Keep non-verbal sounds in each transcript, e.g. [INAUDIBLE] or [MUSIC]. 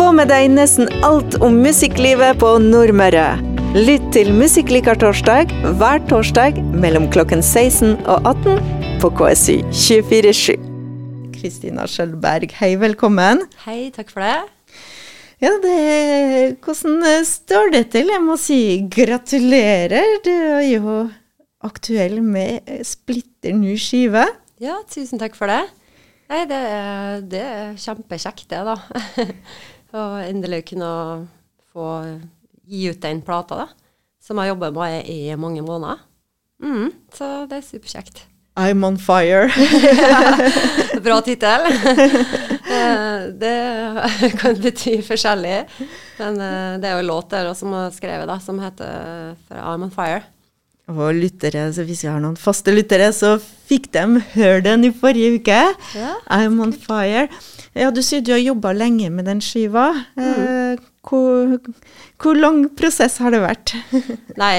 Få med deg nesten alt om musikklivet på Nordmøre. Lytt til Musikklikertorsdag hver torsdag mellom klokken 16 og 18 på KSU 247. Kristina Skjølberg, hei, velkommen. Hei, takk for det. Ja, det Hvordan står det til? Jeg må si gratulerer. Du er jo aktuell med splitter ny skive. Ja, tusen takk for det. Nei, det er, det er kjempekjekt, det, da. [LAUGHS] Å endelig kunne få gi ut den plata, da. Som jeg jobber med i mange måneder. Mm, så det er superkjekt. I'm on fire. [LAUGHS] Bra tittel. [LAUGHS] det [LAUGHS] kan bety forskjellig. Men eh, det er jo en låt der som er skrevet, da, som heter I'm on fire. Og lyttere, så hvis vi har noen faste lyttere, så fikk de høre den i forrige uke. Ja. I'm on fire. Ja, du sier du har jobba lenge med den skiva. Mm. Eh, hvor, hvor, lang prosess har det vært? [LAUGHS] Nei,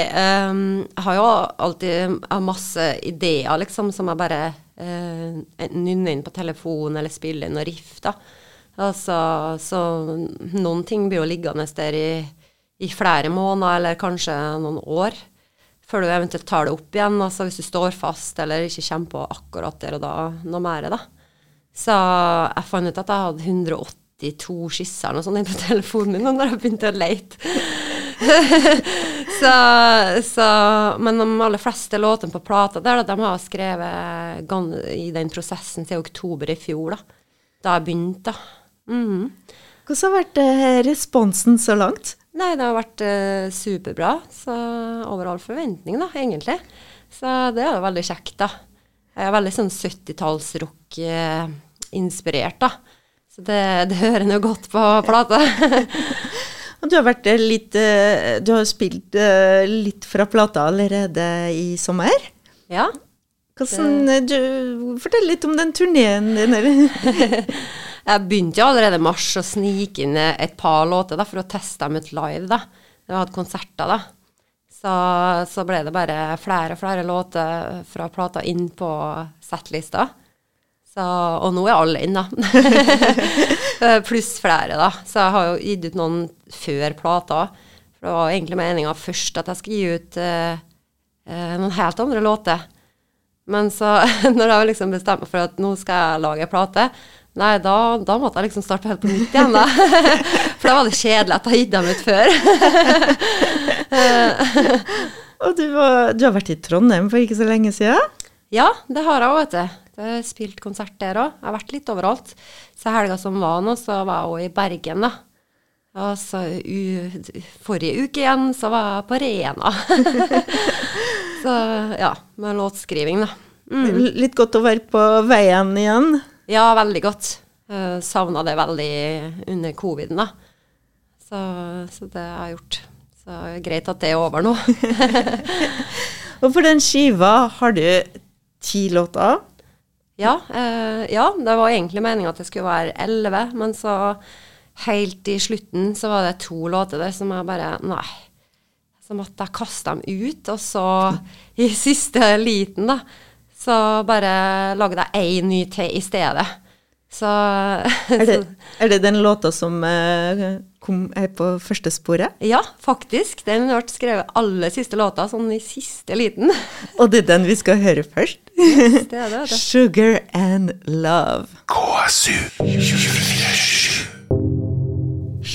um, jeg har jo alltid masse ideer, liksom, som jeg bare uh, nynner inn på telefonen eller spiller inn og riff, da. Altså, så noen ting blir jo liggende der i, i flere måneder, eller kanskje noen år før du eventuelt tar det opp igjen. Altså hvis du står fast eller ikke kommer på akkurat der og da noe mer, da. Så jeg fant ut at jeg hadde 182 skisser og sånt på telefonen min når jeg begynte å leite. [LAUGHS] så, så, men de aller fleste låtene på plata der, de har jeg skrevet i den prosessen til oktober i fjor, da. Da jeg begynte. Mm -hmm. Hvordan har vært eh, responsen så langt? Nei, det har vært uh, superbra. Så over all forventning, da, egentlig. Så det er jo veldig kjekt, da. Jeg er veldig sånn 70-tallsrock-inspirert, uh, da. Så det, det hører en jo godt på plata. [LAUGHS] du har vært litt uh, Du har spilt litt fra plata allerede i sommer? Ja. Hvordan, du, fortell litt om den turneen din. [LAUGHS] Jeg begynte jo allerede i mars å snike inn et par låter da, for å teste dem ut live. da. Jeg hadde konserter, da. Så, så, ble det bare flere og flere låter fra plata inn på settlista. Så, og nå er alle inn, da. [LAUGHS] Pluss flere, da. Så jeg har jo gitt ut noen før plata. For det var egentlig meninga først at jeg skulle gi ut uh, uh, noen helt andre låter. Men så, [LAUGHS] når jeg liksom bestemte meg for at nå skal jeg lage plate, Nei, da, da, måtte jeg liksom starte helt på nytt igjen, da. [LAUGHS] For da var det kjedelig at jeg gitt dem ut før. [LAUGHS] Og du, var, du, har vært i Trondheim for ikke så lenge siden? Ja, det har jeg òg, vet du. Jeg har spilt konsert der òg. Jeg har vært litt overalt. Så helga som var nå, så var jeg òg i Bergen, da. Og så forrige uke igjen så var jeg på Rena. [LAUGHS] så ja, med låtskriving, da. Mm. Litt godt å være på veien igjen? Ja, veldig godt. Uh, eh, Savna det veldig under coviden, da. Så, så, det har jeg gjort. Så greit at det er over nå. [LAUGHS] og for den skiva har du ti låter? Ja, uh, ja, det var egentlig meninga at det skulle være elleve, men så helt i slutten så var det to låter der som jeg bare Nei. Så måtte jeg kaste dem ut, og så i siste liten, da så bare lag deg ei ny til i stedet. Så, [LAUGHS] er, det, er, det, den låta som uh, kom, er på første sporet? Ja, faktisk. Den ble skrevet aller siste låta, sånn i siste liten. [LAUGHS] Og det er den vi skal høre først? Yes, det er det, det. [LAUGHS] Sugar and Love. KSU 24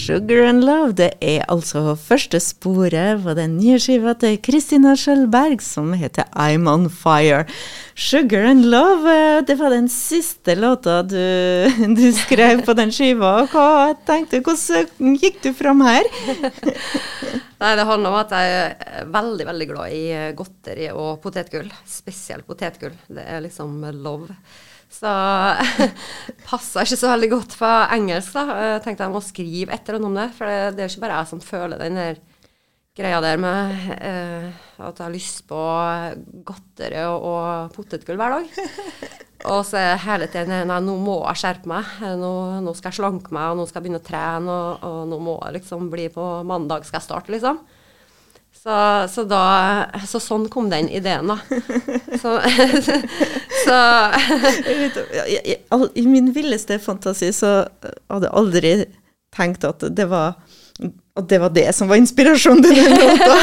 Sugar and Love, det er altså første sporet på den nye skiva til Kristina Skjølberg som heter I'm On Fire. Sugar and Love, eh, det var den siste låta du, [LAUGHS] du skrev på den skiva. Hva tenkte hvordan gikk du fram her? [LAUGHS] Nei, Det handler om at jeg er veldig veldig glad i godteri og potetgull. Spesielt potetgull. Det er liksom love. Så [LAUGHS] passa ikke så veldig godt på engelsk. da. Jeg tenkte jeg må skrive et eller annet om det. For det, det er jo ikke bare jeg som føler den der greia der med eh, at jeg har lyst på godteri og, og potetgull hver dag. [LAUGHS] Og så er hele tiden nei, nå må jeg skjerpe meg. Nå, nå, skal jeg slanke meg, og nå skal jeg begynne å trene, og, og nå må jeg liksom bli på mandag skal jeg starte, liksom. Så, så, da, så, sånn kom den ideen, da. [LAUGHS] Så, [LAUGHS] så I min villeste fantasi så hadde jeg aldri tenkt at det var, at det var det som var inspirasjonen til den [LAUGHS] låta?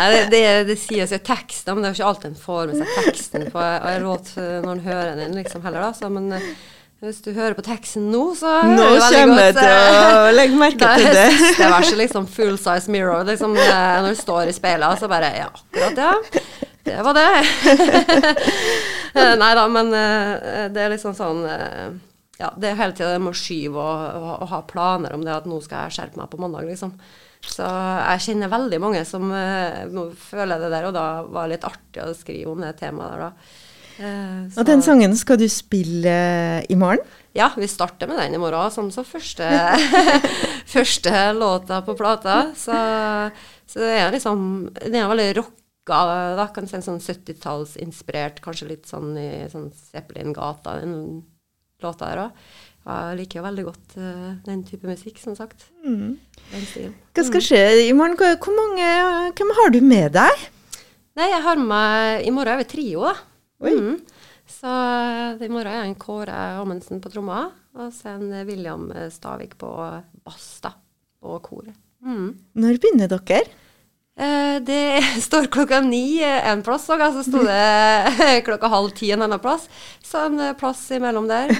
Det, det, det sies i tekster, men det er jo ikke alltid en får med seg teksten på en låt når en hører den, liksom, heller, da. Så, men eh, hvis du hører på teksten nå, så Nå kommer jeg til eh, å [LAUGHS] legge merke [LAUGHS] til det. [LAUGHS] siste verset, liksom full size mirror. Liksom, eh, når du står i speilet, så bare Ja, akkurat, ja. Det var det. Eh, Nei da, men eh, det er liksom sånn eh, Ja, det er hele tida det med å skyve og, og, ha planer om det at nå skal jeg skjerpe meg på mandag, liksom. Så jeg kjenner veldig mange som eh, nå føler det der, og da var det litt artig å skrive om det temaet der, da. Eh, Og den sangen skal du spille i morgen? ja, vi starter med den i morgen, som så første, [LAUGHS] første låta på plata. Så, så det er liksom Den er veldig rocka, da, kan si en sånn 70-tallsinspirert, kanskje litt sånn i sånn Zeppelin-gata, den låta der òg. Jeg liker jo veldig godt uh, den type musikk, som sagt. Den stilen. Hva skal skje i morgen? Hvor mange, hvem har du med deg? Nei, jeg har med meg I morgen er vi trio, da. Mm. Så eh, i morgen er en Kåre Amundsen på tromma, og så en William Stavik på bass, da. Og koret. Mm. Når begynner dere? Eh, det [LAUGHS] står klokka ni eh, en plass, og så sto det [LAUGHS] klokka halv ti en annen plass. Så en eh, plass imellom der.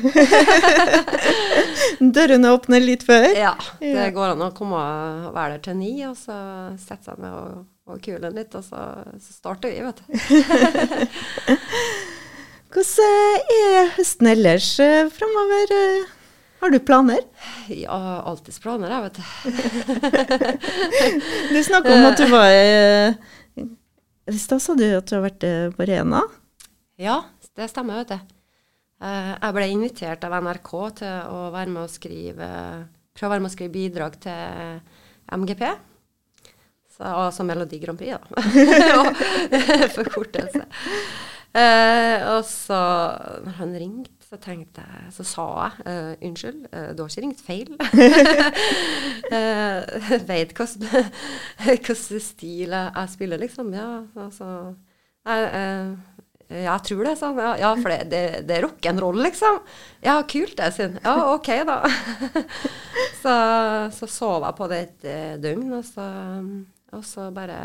[LAUGHS] Dørene åpner litt før? Ja, det går an å komme og være der til ni, og så sette seg ned og, og kulen litt, og så, så starter vi, vet du. [LAUGHS] Hvordan er høsten ellers eh, framover? Har du planer? Ja, alltids planer, jeg, vet du. [LAUGHS] Du snakka om at du var eh, I stad sa du at du har vært eh, på Rena. Ja, det stemmer, vet du. Jeg ble invitert av NRK til å være med å skrive Prøve å være med å skrive bidrag til MGP. Så, altså Melodi Grand Prix, da. [LAUGHS] Forkortelse. Eh, og så, når han ringte, så tenkte jeg Så sa jeg eh, unnskyld, eh, du har ikke ringt feil. uh, Veit hvilken stil jeg, spiller, liksom. Ja, altså jeg, jeg tror det, sa han. Ja, for det, det, det er rock'n'roll, liksom. Ja, kult, det, han. Ja, OK, da. [LAUGHS] så, så sov jeg på det et døgn, og så, og så bare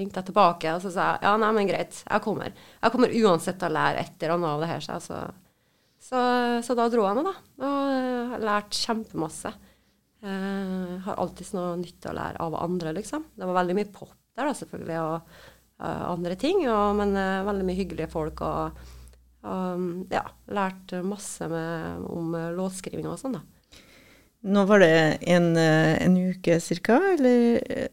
ringte jeg tilbake og så sa jeg, ja, nei, men greit, jeg kommer. Jeg kommer uansett til å lære et eller annet av det her. Så, så, så da dro jeg nå, da. Og eh, har lært kjempemasse. Eh, har alltid noe nytt å lære av andre, liksom. Det var veldig mye pop der, da, selvfølgelig. og og andre ting, og, men eh, veldig mye hyggelige folk. Og, og ja, lært masse med, om eh, låtskriving og sånn, da. Nå var det en, eh, en uke cirka, eller eh,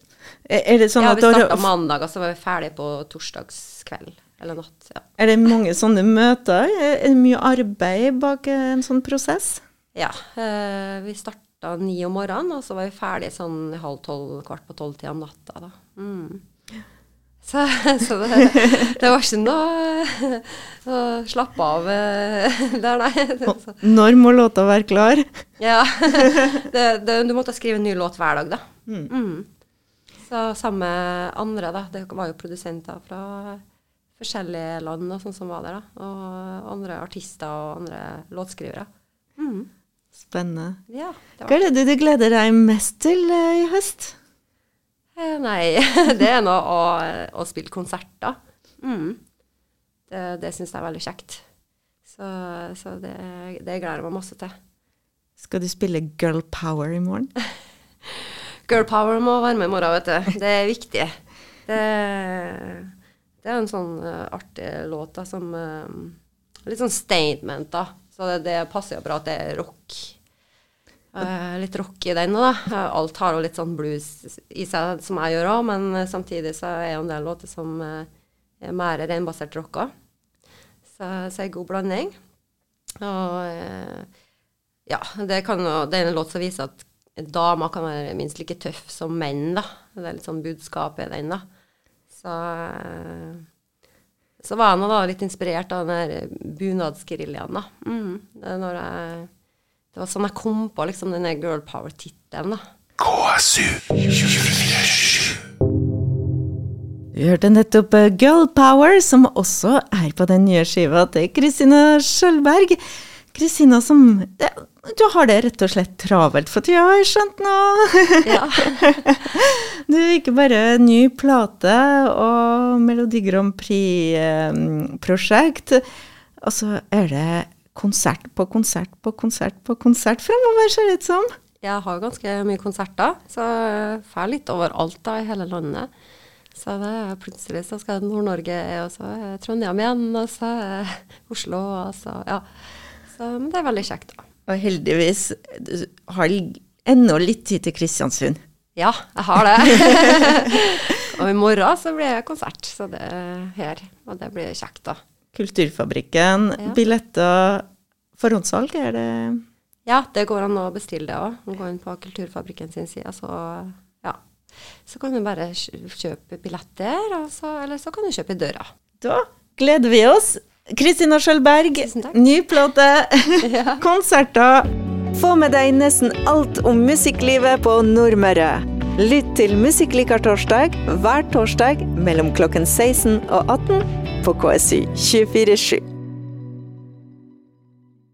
er det sånn ja, vi starta mandag, og så var vi ferdig på torsdagskveld eller natt. ja. Er det mange sånne møter? Er det mye arbeid bak eh, en sånn prosess? Ja, eh, vi starta ni om morgenen, og så var vi ferdig sånn halv tolv, kvart på tolv-tida om natta, da. Mm. Så, [LAUGHS] så det, det var ikke noe [LAUGHS] å slappe av eh, [LAUGHS] der, nei. Når må låta være klar? ja, det, det, du måtte skrive en ny låt hver dag, da. Mm. Så sammen med andre, da. Det var jo produsenter fra forskjellige land og sånn som var der, da. Og andre artister og andre låtskrivere. Mm. Spennende. Ja, det var Hva er det du gleder deg mest til eh, i høst? Eh, Nei, [LAUGHS] det er nå å, å spille konserter. Mm. Det, det syns jeg er veldig kjekt. Så, så det, det gleder jeg meg masse til. Skal du spille Girl Power i morgen? [LAUGHS] Girl power må være med i morgen, vet du. Det er viktig. Det, det er en sånn eh, artig låt da, som eh, Litt sånn statement, da. Så det, det passer jo bra at det er rock. Uh, litt rock i den da. Alt har jo litt sånn blues i seg, som jeg gjør òg, men samtidig så er jo en del låter som er mer renbasert rock òg. Så, så en god blanding. Og uh, ja, det, kan, jo- det er en låt som viser at damer kan være minst like tøff som menn, da. Det er litt sånn budskap i den, da. Så, eh, så var jeg nå da litt inspirert av den der bunadsgeriljaen, da. Mm, det, jeg, det var sånn jeg kom på liksom den girl power-tittelen, da. KSU 247. Du hørte nettopp eh, Girl Power, som også er på den nye skiva til Kristina Skjølberg. Kristina som det, Du har det rett og slett travelt for tida, har jeg skjønt nå? Ja. [LAUGHS] Du er ikke bare ny plate og Melodi Grand Prix-prosjekt. Og så er det konsert på konsert på konsert på konsert framover, ser det ut som. Jeg har ganske mye konserter, så jeg drar litt overalt da, i hele landet. Så det er plutselig så skal Nord-Norge, og så er Trondheim igjen, og så er Oslo, og så ja. Så, men det er veldig kjekt, da. Og heldigvis du har ennå litt tid til Kristiansund. Ja, jeg har det. [LAUGHS] og i morgen så blir det konsert, så det er her. Og det blir kjekt, da. Kulturfabrikken, Ja. billetter, forhåndssalg, er det Ja, det går an å bestille det òg. Gå inn på Kulturfabrikken sin side, så ja. Så kan du bare kjøpe billetter, så, eller så kan du kjøpe i døra. Da gleder vi oss. Kristina Skjølberg, Tusen ny plate, [LAUGHS] konserter. Få med deg nesten alt om musikklivet på Nordmøre. Lytt til Musikklikertorsdag hver torsdag mellom klokken 16 og 18 på KSU 247.